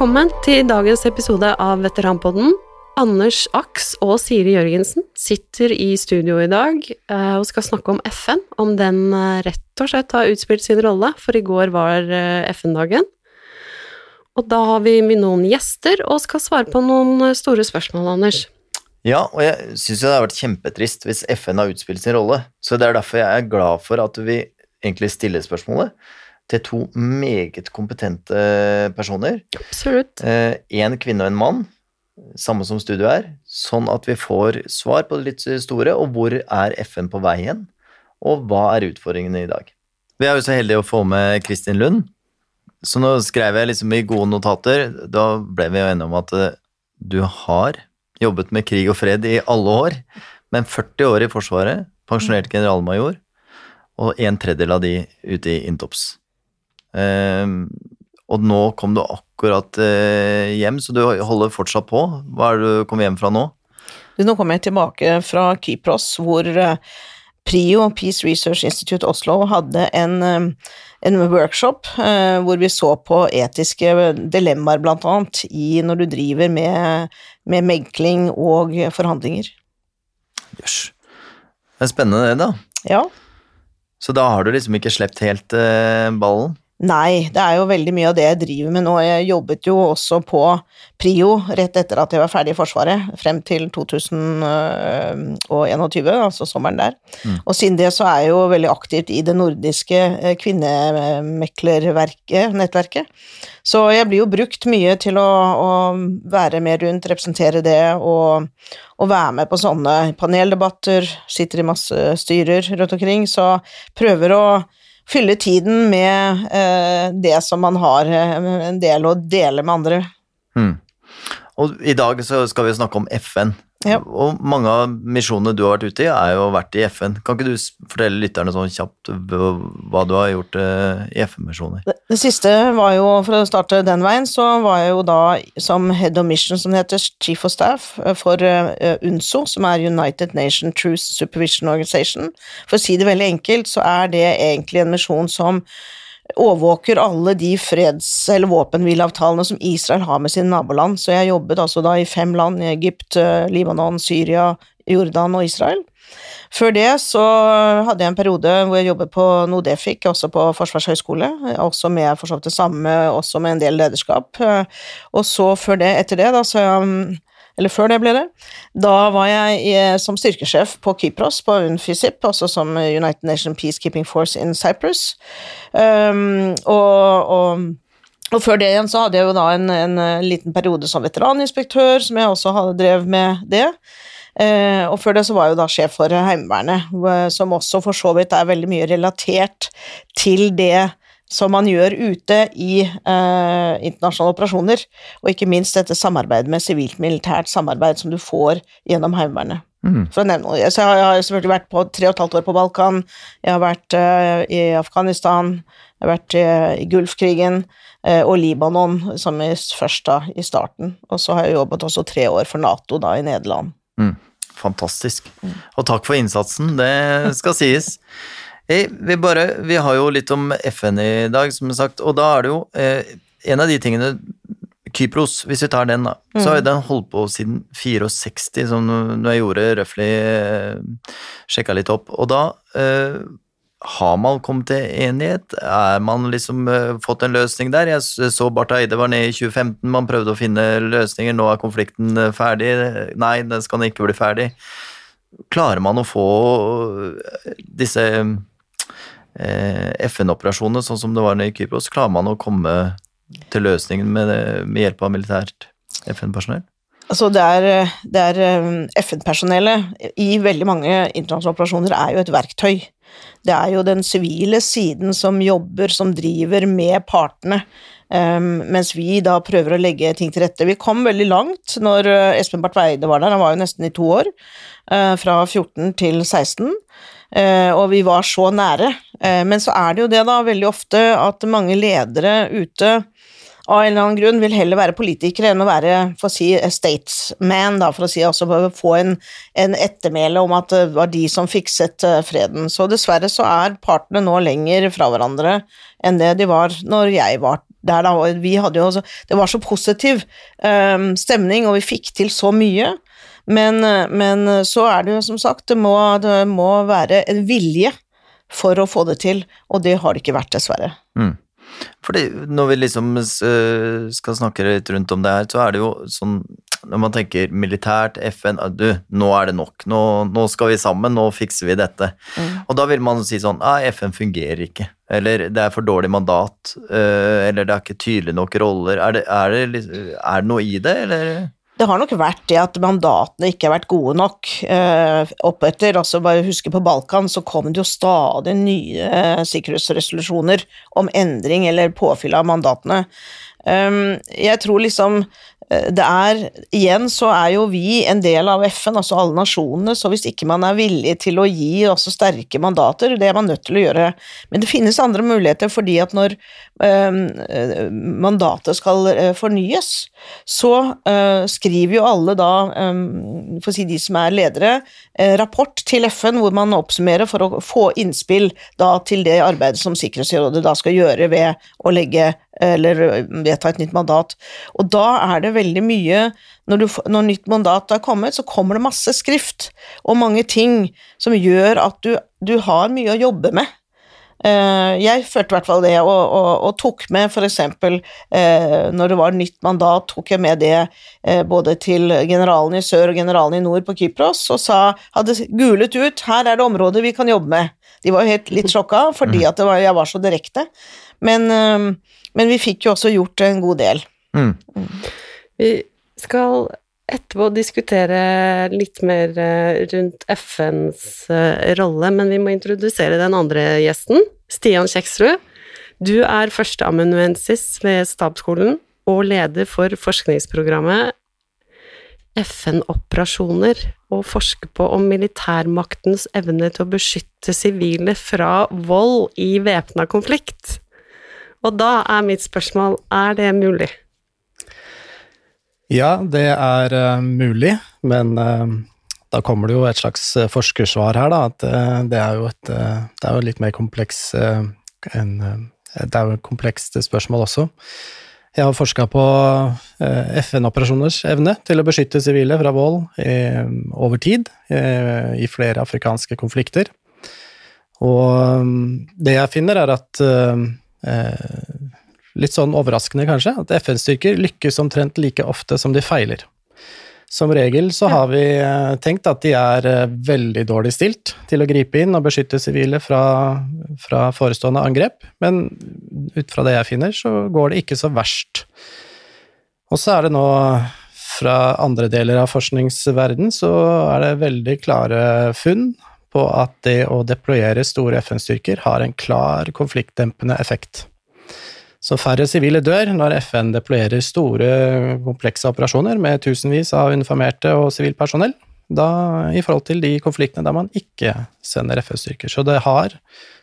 Velkommen til dagens episode av Veteranpodden. Anders Aks og Siri Jørgensen sitter i studio i dag eh, og skal snakke om FN, om den eh, rett og slett har utspilt sin rolle, for i går var eh, FN-dagen. Og da har vi med noen gjester og skal svare på noen store spørsmål, Anders. Ja, og jeg syns det har vært kjempetrist hvis FN har utspilt sin rolle, så det er derfor jeg er glad for at vi egentlig stiller spørsmålet til to meget kompetente personer. Absolutt. En kvinne og en mann samme som studio er, sånn at vi får svar på det litt store, og hvor er FN på vei hen, og hva er utfordringene i dag. Vi er jo så heldige å få med Kristin Lund, så nå skrev jeg liksom i gode notater, da ble vi jo enige om at eh, du har jobbet med krig og fred i alle år, men 40 år i Forsvaret, pensjonert generalmajor, og en tredjedel av de ute i Intops. Um, og nå kom du akkurat eh, hjem, så du holder fortsatt på. Hva er det du kom hjem fra nå? Nå kommer jeg tilbake fra Kypros, hvor eh, PRIO, Peace Research Institute Oslo, hadde en, eh, en workshop hvor vi så på etiske dilemmaer, blant annet, i når du driver med, med megling og forhandlinger. Jøss. Det er spennende det, da. Ja. Så da har du liksom ikke sluppet helt ballen? Nei, det er jo veldig mye av det jeg driver med nå. Jeg jobbet jo også på Prio rett etter at jeg var ferdig i Forsvaret, frem til 2021, altså sommeren der. Mm. Og siden det så er jeg jo veldig aktivt i det nordiske kvinnemeklernettverket. nettverket. Så jeg blir jo brukt mye til å, å være med rundt, representere det og, og, være med på sånne paneldebatter, sitter i masse styrer rundt omkring, så prøver å fylle tiden med eh, det som man har eh, en del å dele med andre. Mm. Og i dag så skal vi snakke om FN. Ja. Og mange av misjonene du har vært ute i, er jo vært i FN. Kan ikke du fortelle lytterne sånn kjapt hva du har gjort uh, i FN-misjoner? Det, siste var jo, for å starte den veien, så var jeg jo da som head of mission, som det heter, chief of staff eh, for uh, UNSO, som er United Nation Truth Supervision Organization. For å si det veldig enkelt, så er det egentlig en misjon som overvåker alle de freds- eller våpenhvileavtalene som Israel har med sine naboland. Så jeg jobbet altså da i fem land, Egypt, eh, Libanon, Syria, Jordan og Israel. Før det så hadde jeg en periode hvor jeg jobbet på Nodefik, også på Forsvarshøgskole, også med for så vidt det samme, også med en del lederskap. Og så før det, etter det, da, så jeg eller før det ble det. Da var jeg i, som styrkesjef på Kypros, på UNFISIP, altså som United Nation Peacekeeping Force in Cyprus. Um, og, og, og, før det igjen så hadde jeg jo da en, en liten periode som veteraninspektør, som jeg også hadde drev med det. Uh, og før det så var jeg jo da sjef for Heimevernet, som også for så vidt er veldig mye relatert til det som man gjør ute i eh, internasjonale operasjoner, og ikke minst dette samarbeidet med sivilt-militært samarbeid som du får gjennom Heimevernet. Mm. For å nevne noe. Så jeg har selvfølgelig vært på tre og et halvt år på Balkan, jeg har vært eh, i Afghanistan, jeg har vært eh, i Gulfkrigen eh, og Libanon, som i, først da, i starten. Og så har jeg jobbet også tre år for Nato da, i Nederland. Mm. Fantastisk. Mm. Og takk for innsatsen, det skal sies. Vi, bare, vi har jo litt om FN i dag, som sagt, og da er det jo eh, en av de tingene Kypros, hvis vi tar den, da, mm. så har den holdt på siden 64, som når jeg gjorde røftlig eh, sjekka litt opp. Og da eh, har man kommet til enighet? Er man liksom uh, fått en løsning der? Jeg så Barth Eide var nede i 2015, man prøvde å finne løsninger, nå er konflikten eh, ferdig. Nei, den skal ikke bli ferdig. Klarer man å få eh, disse FN-operasjonene, sånn som det var i Kypros, klarer man å komme til løsningen med, med hjelp av militært FN-personell? Altså det er, er eh, FN-personellet i veldig mange internasjonale operasjoner er jo et verktøy. Det er jo den sivile siden som jobber, som driver med partene, um, mens vi da prøver å legge ting til rette. Vi kom veldig langt når Espen Barth Weide var der, han var jo nesten i to år, uh, fra 14 til 16. Eh, og vi var så nære. Eh, men så er det jo det, da, veldig ofte at mange ledere ute av en eller annen grunn vil heller være politikere enn å være for å si statesman, da, for å si altså få en, en ettermæle om at det var de som fikset eh, freden. Så dessverre så er partene nå lenger fra hverandre enn det de var når jeg var der da, vi hadde jo Det var så positiv um, stemning, og vi fikk til så mye. Men, men, så er det jo som sagt, det må, det må være en vilje for å få det til, og det har det ikke vært, dessverre. Mm. Fordi når vi liksom uh, skal snakke litt rundt om det her, så er det jo sånn når man tenker militært, FN Du, nå er det nok. Nå, nå skal vi sammen, nå fikser vi dette. Mm. Og da vil man si sånn Nei, FN fungerer ikke. Eller det er for dårlig mandat. Uh, eller det er ikke tydelig nok roller. Er det, er det, er det noe i det, eller? Det har nok vært det at mandatene ikke har vært gode nok eh, oppetter. Altså bare huske på Balkan, så kom det jo stadig nye eh, sikkerhetsresolusjoner om endring eller påfyll av mandatene. Um, jeg tror liksom Eh, det er Igjen så er jo vi en del av FN, altså alle nasjonene, så hvis ikke man er villig til å gi også sterke mandater, det er man nødt til å gjøre. Men det finnes andre muligheter, fordi at når øh, mandatet skal øh, fornyes, så skriver jo alle da, for å si de som er ledere, rapport til FN hvor man oppsummerer for å få innspill da til det arbeidet som Sikkerhetsrådet da skal gjøre ved å legge eller vedta et nytt mandat. Og da er det veldig mye når, du, når nytt mandat er kommet, så kommer det masse skrift og mange ting som gjør at du, du har mye å jobbe med. Uh, jeg følte i hvert fall det, og, og, og tok med f.eks. Eh, når det var nytt mandat, tok jeg med det uh, både til generalen i sør og generalen i nord på Kypros, og sa, hadde gulet ut 'her er det områder vi kan jobbe med'. De var jo helt litt sjokka, fordi mm. at var, jeg var så direkte. Men, men, vi fikk jo også gjort en god del. Mm. Vi skal etterpå diskutere litt mer eh, rundt FNs eh, rolle, men vi må introdusere den andre gjesten. Stian Kjeksrud. Du er førsteamanuensis ved Stabsskolen og leder for forskningsprogrammet FN-operasjoner, og forsker på om militærmaktens evne til å beskytte sivile fra vold i væpna konflikt. Og da er mitt spørsmål, er det mulig? Ja, det er uh, mulig, men uh, da kommer det jo et slags uh, forskersvar her, da. At det er jo et Det er jo litt mer kompleks enn Det er jo et komplekst spørsmål også. Jeg har forska på FN-operasjoners evne til å beskytte sivile fra vold over tid i flere afrikanske konflikter. Og det jeg finner, er at litt sånn overraskende kanskje, at FN-styrker lykkes omtrent like ofte som de feiler. Som regel så har vi eh, tenkt at de er eh, veldig dårlig stilt til å gripe inn og beskytte sivile fra, fra forestående angrep, men ut fra det jeg finner, så går det ikke så verst. Og så er det nå fra andre deler av forskningsverden så er det veldig klare funn på at det å deployere store FN-styrker har en klar konfliktdempende effekt. Så færre sivile dør når FN deployerer store, komplekse operasjoner med tusenvis av uniformerte og sivilt personell, i forhold til de konfliktene der man ikke sender FN-styrker. Så det har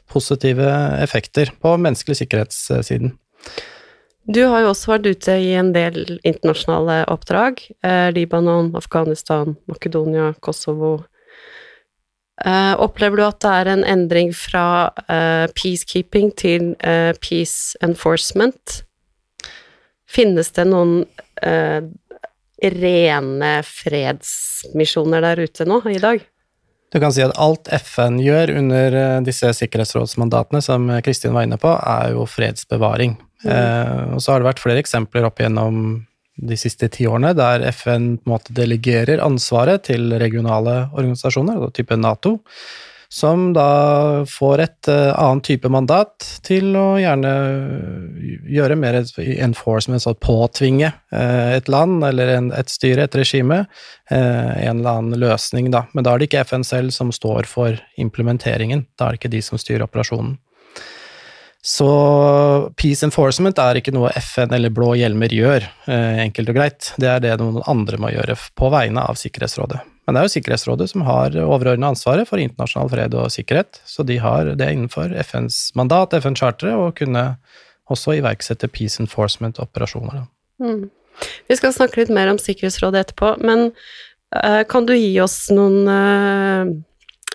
positive effekter på menneskelig sikkerhetssiden. Du har jo også vært ute i en del internasjonale oppdrag. Eh, Libanon, Afghanistan, Makedonia, Kosovo, Uh, opplever du at det er en endring fra uh, peacekeeping til uh, peace enforcement? Finnes det noen rene fredsmisjoner der ute nå i dag? Du kan si at alt FN gjør under disse sikkerhetsrådsmandatene, som Kristin var inne på, er jo fredsbevaring. Mm. og så har det vært flere eksempler opp igjennom de siste ti årene, der FN på en måte delegerer ansvaret til regionale organisasjoner, type Nato, som da får et uh, annet type mandat til å gjerne gjøre mer enforcement, altså påtvinge uh, et land eller et styre, et regime, en eller annen løsning, da. Men da er det ikke FN selv som står for implementeringen, da er det ikke de som styrer operasjonen. Så peace enforcement er ikke noe FN eller blå hjelmer gjør, eh, enkelt og greit. Det er det noen andre må gjøre på vegne av Sikkerhetsrådet. Men det er jo Sikkerhetsrådet som har overordna ansvaret for internasjonal fred og sikkerhet, så de har det innenfor FNs mandat, FN-charteret, å kunne også iverksette peace enforcement-operasjoner. Mm. Vi skal snakke litt mer om Sikkerhetsrådet etterpå, men uh, kan du gi oss noen uh,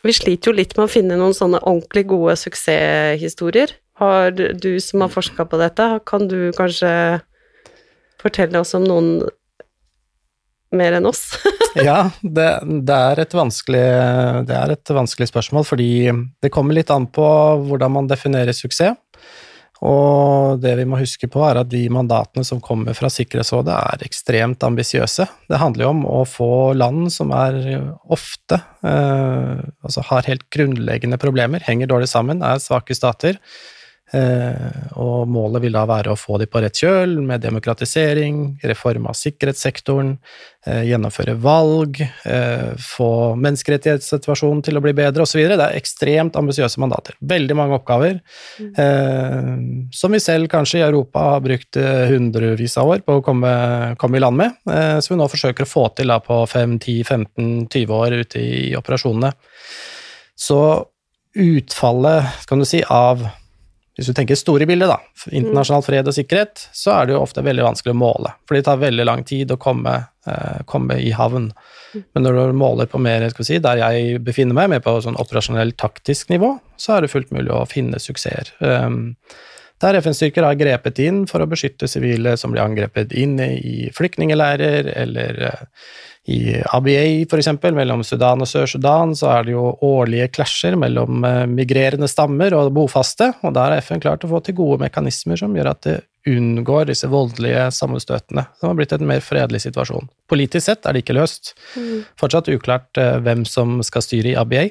Vi sliter jo litt med å finne noen sånne ordentlig gode suksesshistorier Har du som har forska på dette, kan du kanskje fortelle oss om noen mer enn oss? ja, det, det, er det er et vanskelig spørsmål, fordi det kommer litt an på hvordan man definerer suksess. Og det vi må huske på, er at de mandatene som kommer fra Sikkerhetsrådet, er ekstremt ambisiøse. Det handler jo om å få land som er ofte eh, altså har helt grunnleggende problemer, henger dårlig sammen, er svake stater, og målet vil da være å få de på rett kjøl, med demokratisering, reform av sikkerhetssektoren, eh, gjennomføre valg, eh, få menneskerettighetssituasjonen til å bli bedre, osv. Det er ekstremt ambisiøse mandater. Veldig mange oppgaver, mm. som vi selv kanskje i Europa har brukt hundrevis av år på å komme, komme i land med, som vi nå forsøker å få til på 5-10-15-20 år ute i operasjonene. Så utfallet, kan du si, av hvis du tenker store bildet, da, internasjonal fred og sikkerhet, så er det jo ofte veldig vanskelig å måle. For det tar veldig lang tid å komme, eh, komme i havn. Men når du måler på mer, si, der jeg befinner meg, mer på sånn operasjonell taktisk nivå, så er det fullt mulig å finne suksesser. Um, der FN-styrker har grepet inn for å beskytte sivile som blir angrepet inn i flyktningleirer eller uh, i ABA, f.eks., mellom Sudan og Sør-Sudan, så er det jo årlige klasjer mellom eh, migrerende stammer og bofaste, og der har FN klart å få til gode mekanismer som gjør at det unngår disse voldelige sammenstøtene, som har blitt en mer fredelig situasjon. Politisk sett er det ikke løst. Mm. Fortsatt uklart eh, hvem som skal styre i ABA,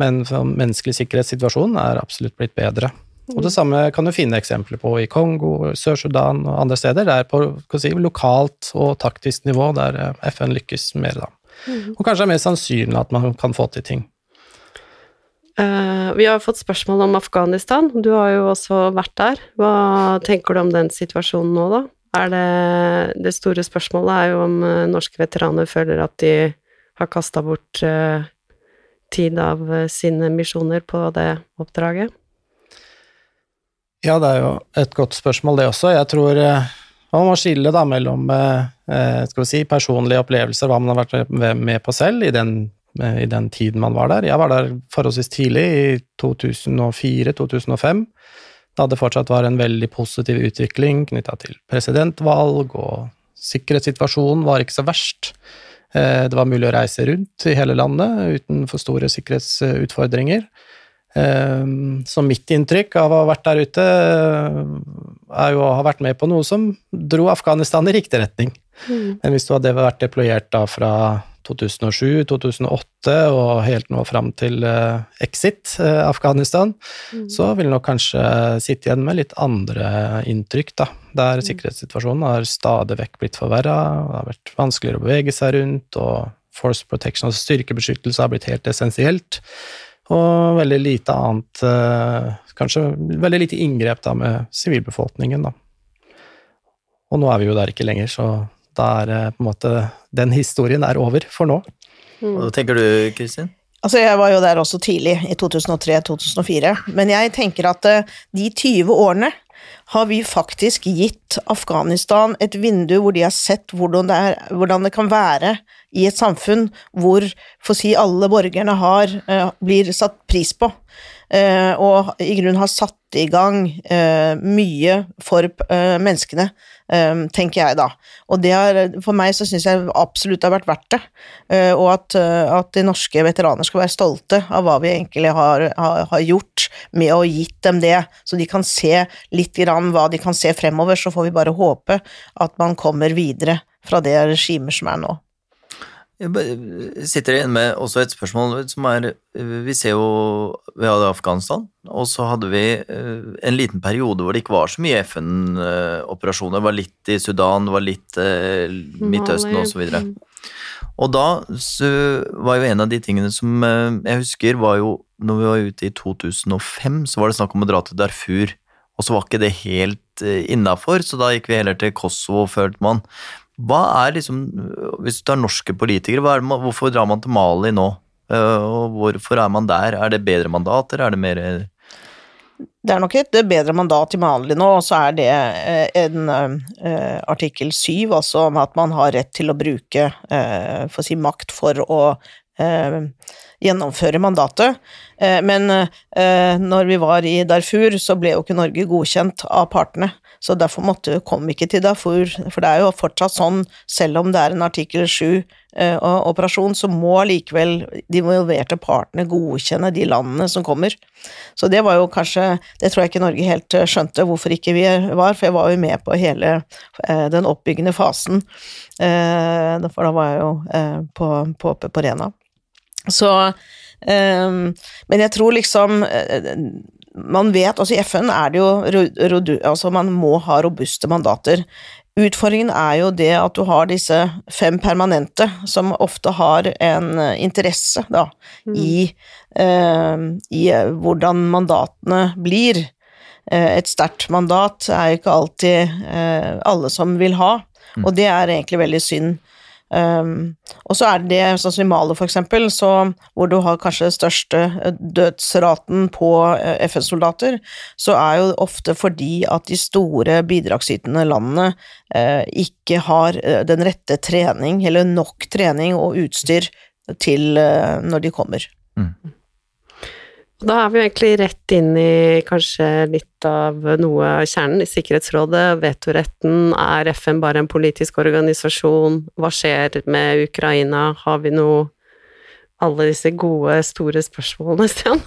men menneskelig sikkerhetssituasjon er absolutt blitt bedre. Og det samme kan du finne eksempler på i Kongo, Sør-Sudan og andre steder. Det er på si, lokalt og taktisk nivå der eh, FN lykkes mer, da. Mm. Og kanskje er mer sannsynlig at man kan få til ting. Uh, vi har fått spørsmål om Afghanistan. Du har jo også vært der. Hva tenker du om den situasjonen nå, da? Er det, det store spørsmålet er jo om uh, norske veteraner føler at de har kasta bort uh, tid av sine misjoner på det oppdraget. Ja, det er jo et godt spørsmål, det også. Jeg tror eh, man må skille da mellom eh, eh, skal vi si, personlige opplevelser, hva man har vært med på selv i den, i den tiden man var der. Jeg var der forholdsvis tidlig, i 2004-2005. Da det fortsatt var en veldig positiv utvikling knytta til presidentvalg, og sikkerhetssituasjonen var ikke så verst. Det var mulig å reise rundt i hele landet uten for store sikkerhetsutfordringer. Ehm, så mitt inntrykk av å ha vært der ute, eh, er jo å ha vært med på noe som dro Afghanistan i riktig retning. Mm. Men hvis du hadde vært deployert da fra 2007, 2008 og helt nå fram til uh, exit uh, Afghanistan, mm. så vil nok kanskje sitte igjen med litt andre inntrykk, da. Der mm. sikkerhetssituasjonen har stadig vekk blitt forverra, det har vært vanskeligere å bevege seg rundt, og force protection, altså styrkebeskyttelse, har blitt helt essensielt. Og veldig lite annet eh, Kanskje veldig lite inngrep da med sivilbefolkningen, da. Og nå er vi jo der ikke lenger, så da er eh, på en måte Den historien er over for nå. Mm. Hva tenker du, Kristin? Altså, jeg var jo der også tidlig, i 2003-2004, men jeg tenker at eh, de 20 årene har vi faktisk gitt Afghanistan et vindu hvor de har sett hvordan det, er, hvordan det kan være i et samfunn hvor for si alle borgerne har, uh, blir satt pris på, og i grunnen har satt i gang uh, mye for menneskene, tenker jeg da. Og det har, for meg så syns jeg absolutt det har vært verdt det, og at, at, de norske veteraner skal være stolte av hva vi egentlig har, har, har gjort med å gitt dem det, så de kan se litt grann hva de kan se fremover, så får vi bare håpe at man kommer videre fra det regimet som er nå. Jeg sitter igjen med også et spørsmål som er Vi ser jo Vi hadde Afghanistan, og så hadde vi eh, en liten periode hvor det ikke var så mye FN-operasjoner. Det var litt i Sudan, det var litt eh, Midtøsten osv. Og, og da var jo en av de tingene som eh, jeg husker, var jo når vi var ute i 2005, så var det snakk om å dra til Darfur. Og så var ikke det helt innafor, så da gikk vi heller til Kosovo, følte man. Hva er liksom, Hvis du tar norske politikere, man, hvorfor drar man til Mali nå? Eh, og hvorfor er man der? Er det bedre mandater? Er det mer det er nok et bedre mandat i Mali nå, og så er det eh, en artikkel syv, altså at man har rett til å bruke si makt for å eh, gjennomføre mandatet. Eh, men eh, når vi var i Darfur, så ble jo ikke Norge godkjent av partene. Så derfor måtte, vi ikke til Darfur, for det er jo fortsatt sånn, selv om det er en artikkel 7-operasjon, så må likevel de involverte partene godkjenne de landene som kommer. Så det var jo kanskje Det tror jeg ikke Norge helt skjønte hvorfor ikke vi var, for jeg var jo med på hele den oppbyggende fasen, for da var jeg jo på, på, på Rena. Så um, Men jeg tror liksom eh, Man vet Altså, i FN er det jo Altså, man må ha robuste mandater. Utfordringen er jo det at du har disse fem permanente, som ofte har en interesse da, mm. i, uh, i hvordan mandatene blir. Uh, et sterkt mandat er jo ikke alltid uh, alle som vil ha, mm. og det er egentlig veldig synd. Um, og så er det sånn som i Mali, for eksempel, så, hvor du har kanskje største eh, dødsraten på eh, FN-soldater, så er jo ofte fordi at de store bidragsytende landene eh, ikke har eh, den rette trening, eller nok trening og utstyr til eh, når de kommer. Mm. Da er vi egentlig rett inn i kanskje litt av noe kjernen i Sikkerhetsrådet. Vetoretten, er FN bare en politisk organisasjon? Hva skjer med Ukraina? Har vi noe Alle disse gode, store spørsmålene, Stian.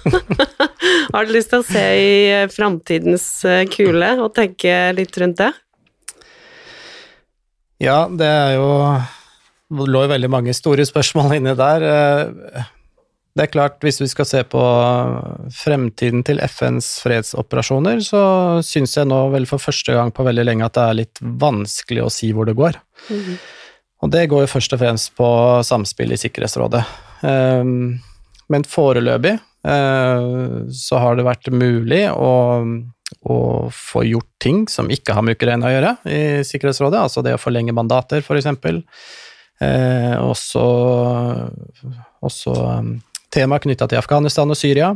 Har du lyst til å se i framtidens eh, kule og tenke litt rundt det? Ja, det er jo Det lå jo veldig mange store spørsmål inni der. Eh, det er klart, hvis vi skal se på fremtiden til FNs fredsoperasjoner, så syns jeg nå vel for første gang på veldig lenge at det er litt vanskelig å si hvor det går. Mm. Og det går jo først og fremst på samspill i Sikkerhetsrådet. Um, men foreløpig uh, så har det vært mulig å, å, få gjort ting som ikke har med Ukraina å gjøre i Sikkerhetsrådet, altså det å forlenge mandater, f.eks. Uh, også, også um, tema knytta til Afghanistan og Syria.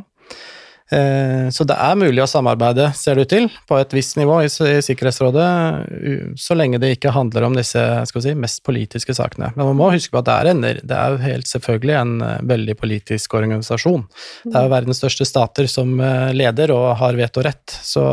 Eh, så det er mulig å samarbeide, ser det ut til, på et visst nivå i Sikkerhetsrådet, så lenge det ikke handler om disse si, mest politiske sakene. Men man må huske på at det er, en, det er helt selvfølgelig en eh, veldig politisk organisasjon. Det er jo verdens største stater som eh, leder og har vetorett, så,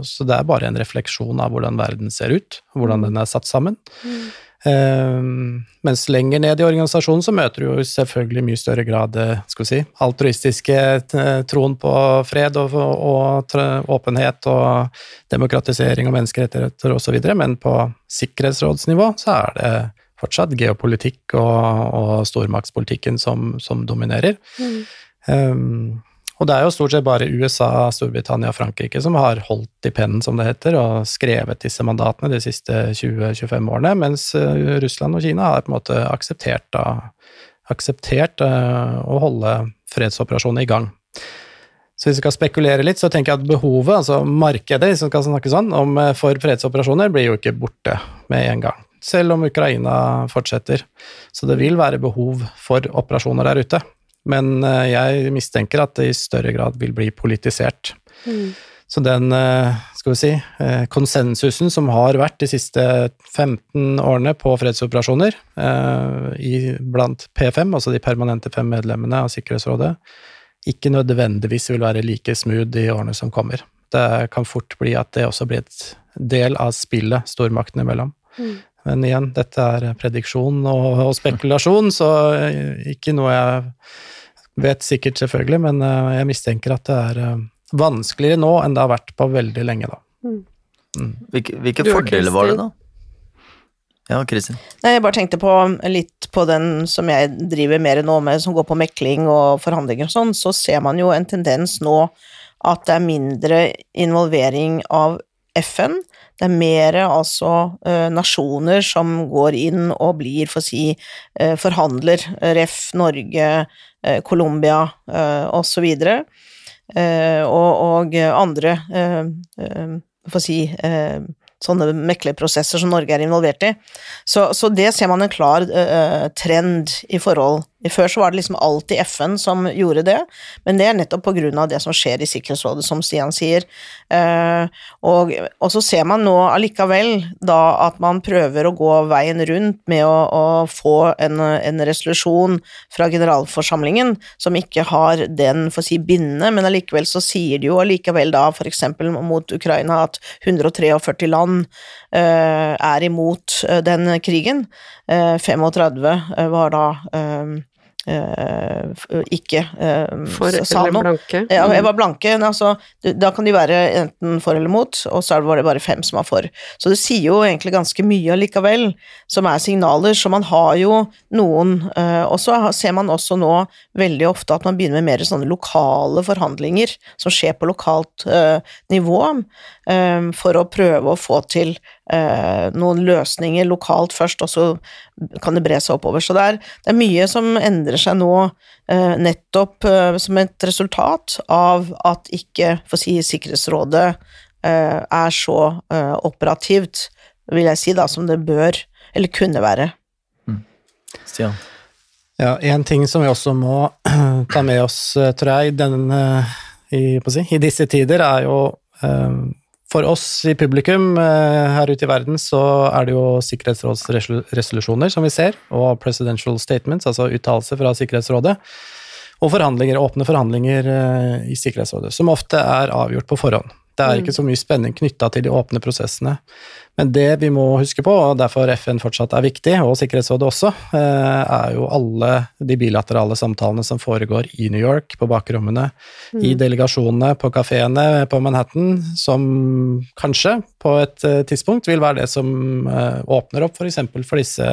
så det er bare en refleksjon av hvordan verden ser ut, hvordan den er satt sammen. Mm. Uh, mens lenger ned i organisasjonen så møter du jo selvfølgelig mye større grad eh, skal vi si, altruistiske eh, troen på fred og, og, og åpenhet og demokratisering og menneskerettigheter osv., men på sikkerhetsrådsnivå så er det fortsatt geopolitikk og, og stormaktspolitikken som, som dominerer. Mm. Um, og det er jo stort sett bare USA, Storbritannia og Frankrike som har holdt i pennen, som det heter, og skrevet disse mandatene de siste 20-25 årene, mens eh, Russland og Kina har på en måte akseptert, da, akseptert uh, å holde fredsoperasjoner i gang. Så hvis vi skal spekulere litt, så tenker jeg at behovet, altså markedet som kan snakke sånn, om, eh, for fredsoperasjoner, blir jo ikke borte med en gang. Selv om Ukraina fortsetter. Så det vil være behov for operasjoner der ute. Men eh, jeg mistenker at det i større grad vil bli politisert. Mm. Så den eh, skal vi si, eh, konsensusen som har vært de siste 15 årene på fredsoperasjoner blant P5, altså de permanente fem medlemmene av Sikkerhetsrådet, ikke nødvendigvis vil være like smooth i årene som kommer. Det kan fort bli at det også blir et del av spillet stormaktene imellom. Mm. Men igjen, dette er prediksjon og, og spekulasjon, så ikke noe jeg vet sikkert, selvfølgelig, men eh, jeg mistenker at det er eh, vanskeligere nå enn det har vært på veldig lenge, da. Mm. mm. Hvilke, hvilke fordeler var det, da? Ja, Kristin? Jeg bare tenkte på litt på den som jeg driver mer nå med, som går på mekling og forhandlinger og sånn, så ser man jo en tendens nå at det er mindre involvering av FN. Det er mer altså uh, nasjoner som går inn og blir, for å si, uh, forhandler. Ref. Norge, eh, Colombia eh, osv. Eh, og, og andre, for å si, sånne meklerprosesser som Norge er involvert i. Så, så det ser man en klar trend i forhold før så var det liksom alltid FN som gjorde det, men det er nettopp på grunn av det som skjer i Sikkerhetsrådet, som Stian sier. Eh, og, og, så ser man nå allikevel da at man prøver å gå veien rundt med å, å få en, en, resolusjon fra generalforsamlingen som ikke har den, for å si, bindende, men allikevel så sier de jo allikevel da for eksempel mot Ukraina at 143 land er imot eh, den krigen. 35 var da ikke For eller blanke? Ja, jeg var blanke. Altså, da kan de være enten for eller mot, og så var det bare fem som var for. Så det sier jo egentlig ganske mye allikevel, som er signaler. Så man har jo noen Og så ser man også nå veldig ofte at man begynner med mer sånne lokale forhandlinger som skjer på lokalt nivå, for å prøve å få til eh, noen løsninger lokalt først, og så kan det bre seg oppover. Så det er, det er mye som endrer seg nå, eh, nettopp eh, som et resultat av at ikke, for å si, Sikkerhetsrådet eh, er så operativt, vil jeg si, da, som det bør, eller kunne være. Mm. Stian? Ja, en ting som vi også må ta med oss, tror jeg, denne, i, si, i, disse tider, er jo for oss i publikum eh, her ute i verden så er det jo sikkerhetsrådsresolusjoner som vi ser, og presidential statements, altså uttalelser fra Sikkerhetsrådet, og forhandlinger, åpne forhandlinger eh, i Sikkerhetsrådet, som ofte er avgjort på forhånd. Det er ikke mm. så mye spenning knytta til de åpne prosessene. Men det vi må huske på, og derfor FN fortsatt er viktig, og Sikkerhetsrådet også, eh, er jo alle de bilaterale samtalene som foregår i New York, på bakrommene, mm. i delegasjonene, på kafeene på Manhattan, som kanskje på et eh, tidspunkt vil være det som eh, åpner opp f.eks. For, for disse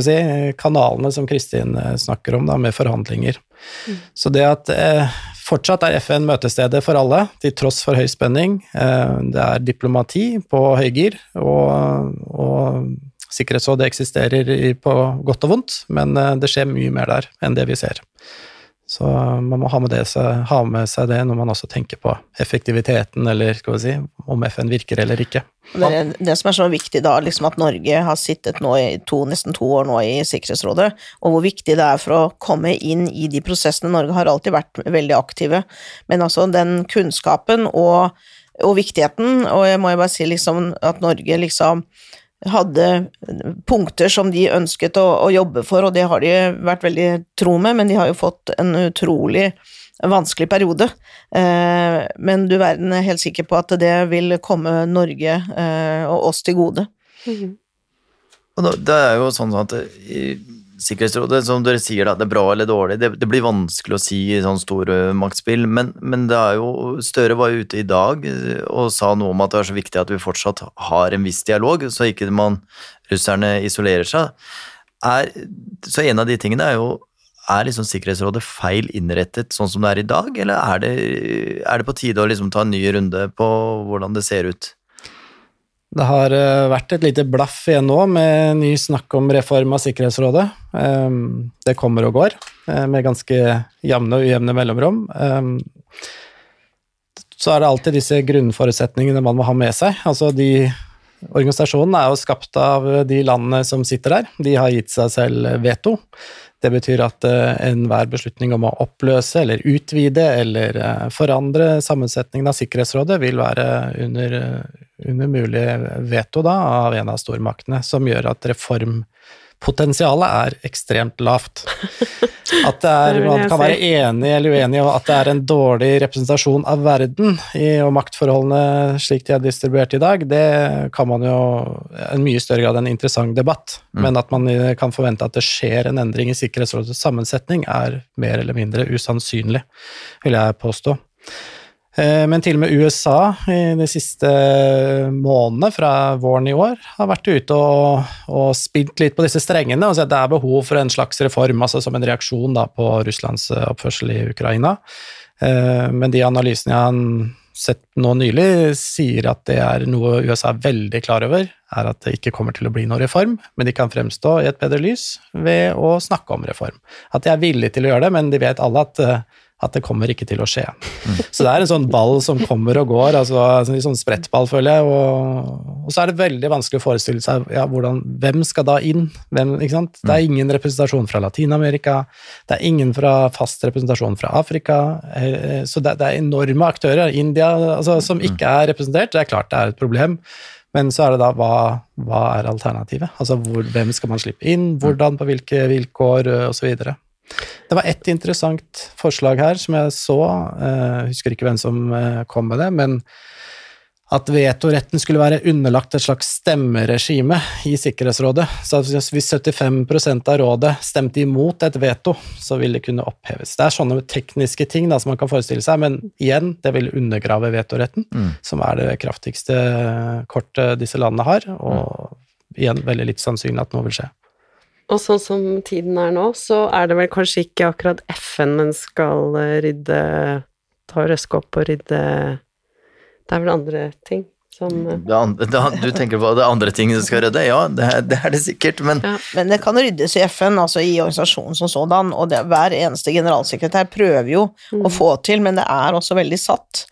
si, kanalene som Kristin snakker om, da, med forhandlinger. Mm. Så det at Fortsatt er FN møtestedet for alle, til tross for høy spenning. Eh, det er diplomati på høygir, og, og Sikkerhetsrådet eksisterer på godt og vondt, men eh, det skjer mye mer der enn det vi ser. Så man må ha med, det, ha med, seg det når man også tenker på effektiviteten, eller skal vi si, om FN virker eller ikke. Det, det som er så viktig da, liksom at Norge har sittet nå i to, nesten to år nå i Sikkerhetsrådet, og hvor viktig det er for å komme inn i de prosessene. Norge har alltid vært veldig aktive, men altså den kunnskapen og, og viktigheten, og jeg må jo bare si liksom at Norge liksom hadde punkter som de ønsket å, å, jobbe for, og det har de vært veldig tro med, men de har jo fått en utrolig vanskelig periode. Eh, men du verden er helt sikker på at det vil komme Norge eh, og oss til gode. Mm. Og det er jo sånn at Sikkerhetsrådet, som dere sier, da, det er bra eller dårlig. Det, det blir vanskelig å si i sånn store maktspill, men, men, det er jo Støre var jo ute i dag og sa noe om at det er så viktig at vi fortsatt har en viss dialog, så ikke man, russerne isolerer seg. Er, så en av de tingene er jo er liksom Sikkerhetsrådet feil innrettet sånn som det er i dag, eller er det, er det på tide å liksom ta en ny runde på hvordan det ser ut? Det har eh, vært et lite blaff igjen nå med ny snakk om reform av Sikkerhetsrådet. Ehm, det kommer og går, eh, med ganske jevne og ujevne mellomrom. Ehm, så er det alltid disse grunnforutsetningene man må ha med seg. Altså de Organisasjonen er jo skapt av de landene som sitter der. De har gitt seg selv veto. Det betyr at uh, enhver beslutning om å oppløse eller utvide eller forandre sammensetningen av Sikkerhetsrådet vil være under, under mulig veto da, av en av stormaktene, som gjør at reformpotensialet er ekstremt lavt. At er, man kan være enig eller uenig om at det er en dårlig representasjon av verden i, og maktforholdene slik de er distribuert i dag, det kan man jo en mye større grad en interessant debatt. Mm. Men at man kan forvente at det skjer en endring i Sikkerhetsrådets sammensetning, er mer eller mindre usannsynlig, vil jeg påstå. Eh, men til og med USA i de siste månedene fra våren i år har vært ute og, og spilt litt på disse strengene og sett at det er behov for en slags reform, altså som en reaksjon da, på Russlands eh, oppførsel i Ukraina. Eh, men de analysene jeg har sett nå nylig, sier at det er noe USA er veldig klar over, er at det ikke kommer til å bli noen reform, men de kan fremstå i et bedre lys ved å snakke om reform. At de er villige til å gjøre det, men de vet alle at at det kommer ikke til å skje. Så det er en sånn ball som kommer og går, altså en sånn sprettball, føler jeg. Og, og, så er det veldig vanskelig å forestille seg ja, hvordan, hvem skal da inn? Hvem, ikke sant? Det er ingen representasjon fra Latin-Amerika, det er ingen fra fast representasjon fra Afrika. Eh, så det, det er enorme aktører. India altså, som ikke er representert, det er klart det er et problem. Men så er det da hva, hva er alternativet? Altså hvor, hvem skal man slippe inn, hvordan, på hvilke vilkår, osv. Det var ett interessant forslag her som jeg så, jeg eh, husker ikke hvem som eh, kom med det, men at vetoretten skulle være underlagt et slags stemmeregime i Sikkerhetsrådet. Så hvis 75% av rådet stemte imot et veto, så vil det kunne oppheves. Det er sånne tekniske ting da, som man kan forestille seg, men igjen, det vil undergrave vetoretten, mm. som er det kraftigste kortet disse landene har, og igjen veldig litt sannsynlig at noe vil skje. Og sånn som tiden er nå, så er det vel kanskje ikke akkurat FN men skal eh, rydde Ta og røske opp og rydde Det er vel andre ting som eh, det andre, det, Du tenker på det andre ting du skal rydde? Ja, det, det, er det sikkert, men ja. Men det kan ryddes i FN, altså i organisasjonen som sådan, og det, hver eneste generalsekretær prøver jo mm. å få til, men det er også veldig satt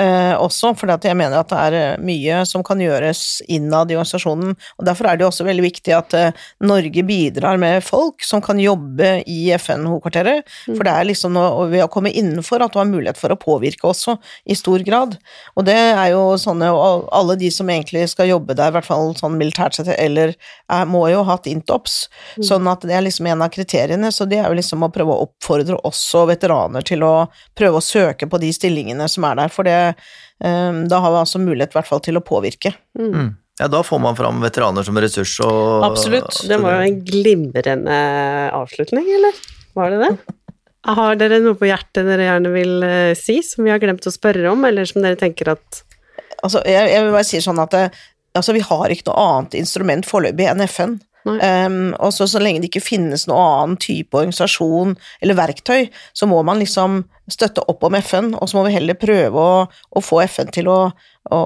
eh, også, for jeg mener at det er eh, mye som kan gjøres innad i organisasjonen. og Derfor er det også veldig viktig at eh, Norge bidrar med folk som kan jobbe i FN-hovedkvarteret. Mm. For det er liksom noe ved å komme innenfor at du har mulighet for å påvirke også, i stor grad. Og det er jo sånne og Alle de som egentlig skal jobbe der, i hvert fall sånn militært sett, eller er, må jo ha hatt intops. Mm. Sånn at det er liksom en av kriteriene. Så det er jo liksom å prøve å oppfordre også veteraner til å prøve å søke på de stillingene som er der. For det da har vi altså mulighet i hvert fall til å påvirke. Mm. mm. Ja, da får man fram veteraner som ressurs og Absolutt. Det var jo en glimrende avslutning, eller? Var det det? Har dere noe på hjertet dere gjerne vil uh, si, som vi har glemt å spørre om, eller som dere tenker at Altså, jeg, jeg vil bare si sånn at det, altså, vi har ikke noe annet instrument foreløpig enn FN. Um, og så, så lenge det ikke finnes noen annen type organisasjon eller verktøy, så må man liksom støtte opp om FN, og så må vi heller prøve å, å få FN til å, å,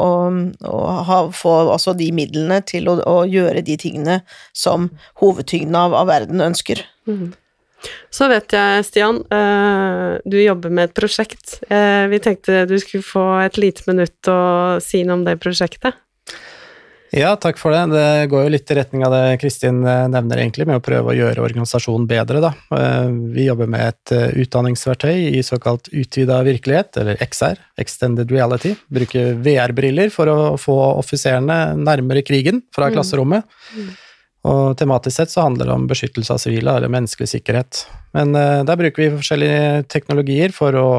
å ha, få altså de midlene til å, gjøre de tingene som hovedtyngden av, av verden ønsker. Mm. Så vet jeg, Stian, uh, du jobber med et prosjekt. Uh, vi tenkte du skulle få et lite minutt å si noe om det prosjektet. Ja, takk for det. Det går jo litt i retning av det Kristin eh, nevner, egentlig, med å prøve å gjøre organisasjonen bedre. Da. Eh, vi jobber med et eh, utdanningsverktøy i såkalt utvida virkelighet, eller XR, Extended Reality. Bruker VR-briller for å få offiserene nærmere krigen fra mm. klasserommet. Mm. Og tematisk sett så handler det om beskyttelse av sivile, eller menneskelig sikkerhet. Men der bruker vi forskjellige teknologier for å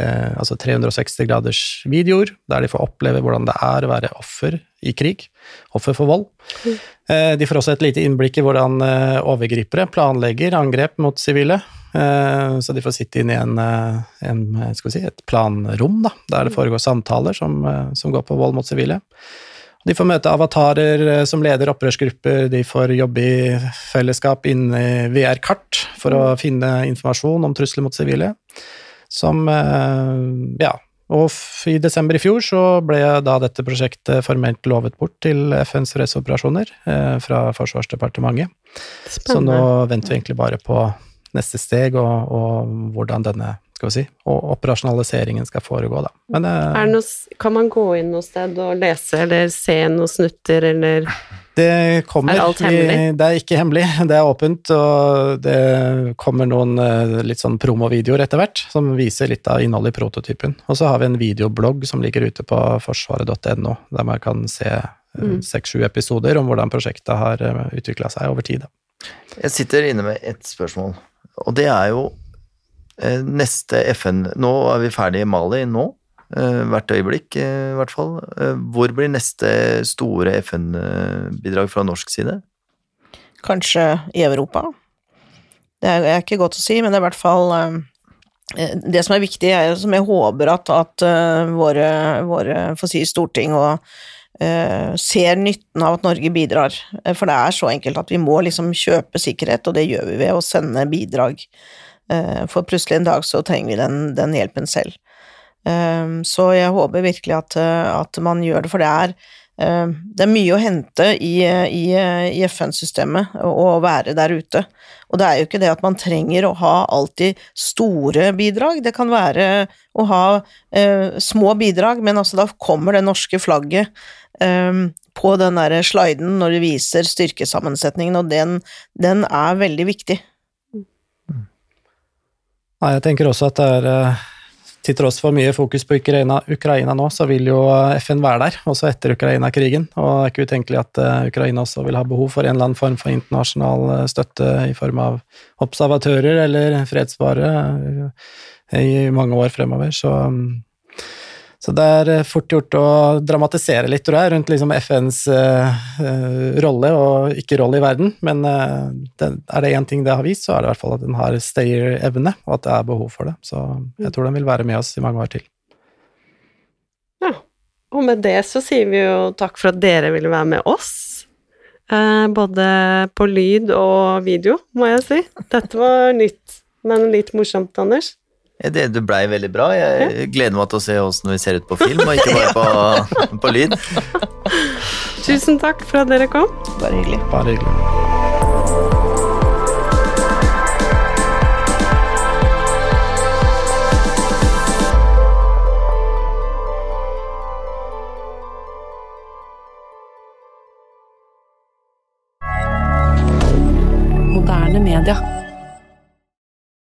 eh, altså 360 graders videoer, der de får oppleve hvordan det er å være offer i krig, offer for vold. Mm. Eh, de får også et lite innblikk i hvordan eh, overgripere planlegger angrep mot sivile. Eh, så de får sitte inn i en, eh, en si, et planrom, da, der det foregår samtaler som, eh, som går på vold mot sivile. De får møte avatarer som leder opprørsgrupper, de får jobbe i fellesskap inne i VR-kart for å mm. finne informasjon om trusler mot sivile som eh, Ja. Og i desember i fjor så ble da dette prosjektet formelt lovet bort til FNs fredsoperasjoner eh, fra Forsvarsdepartementet. Spennende. Så nå venter vi egentlig bare på neste steg og, og hvordan denne skal vi si, og operasjonaliseringen skal foregå, da. Men, eh, noe, kan man gå inn noe sted og lese eller se noen snutter, eller det kommer. Er alt hemmelig? det er ikke hemmelig, det er åpent, og det kommer noen eh, litt sånn promovideoer etter hvert som viser litt av innholdet i prototypen. Og så har vi en videoblogg som ligger ute på forsvaret.no, der man kan se eh, mm. seks-sju mm. episoder om hvordan prosjektet har utvikla seg over tid. Jeg sitter inne med et spørsmål, og det er jo neste FN Nå er vi ferdig i Mali nå. Eh, hvert øyeblikk, eh, i hvert fall. Eh, hvor blir neste store FN-bidrag fra norsk side? Kanskje i Europa. Det er ikke godt å si, men det er i hvert fall Det som er viktig, er, som jeg håper at, at våre, våre si, storting og uh, ser nytten av at Norge bidrar. For det er så enkelt at vi må liksom kjøpe sikkerhet, og det gjør vi ved å sende bidrag. Uh, for plutselig en dag så trenger vi den, den hjelpen selv. Ehm, så jeg håper virkelig at, eh, at, man gjør det, for det er eh, det er mye å hente i, i, i FN-systemet å være der ute. Og det er jo ikke det at man trenger å ha alltid store bidrag, det kan være å ha eh, små bidrag, men altså da kommer det norske flagget eh, på den der sliden når det viser styrkesammensetningen, og den, den er veldig viktig. Nei, jeg tenker også at det er eh, til tross for mye fokus på Ukraina, Ukraina, nå, så vil jo FN være der, også etter Ukraina-krigen. Og det er ikke utenkelig at uh, Ukraina også vil ha behov for en eller annen form for internasjonal støtte i form av observatører eller fredsvare i mange år fremover. Så um, så det er eh, fort gjort å dramatisere litt, tror jeg, rundt liksom FNs uh, rolle og ikke-rolle i verden. Men uh, det, er det én ting det har vist, så er det i hvert fall at den har stayer-evne, og at det er behov for det. Så jeg tror den vil være med oss i mange år til. Ja, og med det så sier vi jo takk for at dere ville være med oss. Både på lyd og video, må jeg si. Dette var nytt, men litt morsomt, Anders. Det, det blei veldig bra. Jeg gleder meg til å se åssen vi ser ut på film, og ikke bare på, på lyd. Tusen takk for at dere kom. Bare hyggelig. Bare hyggelig. Moderne media.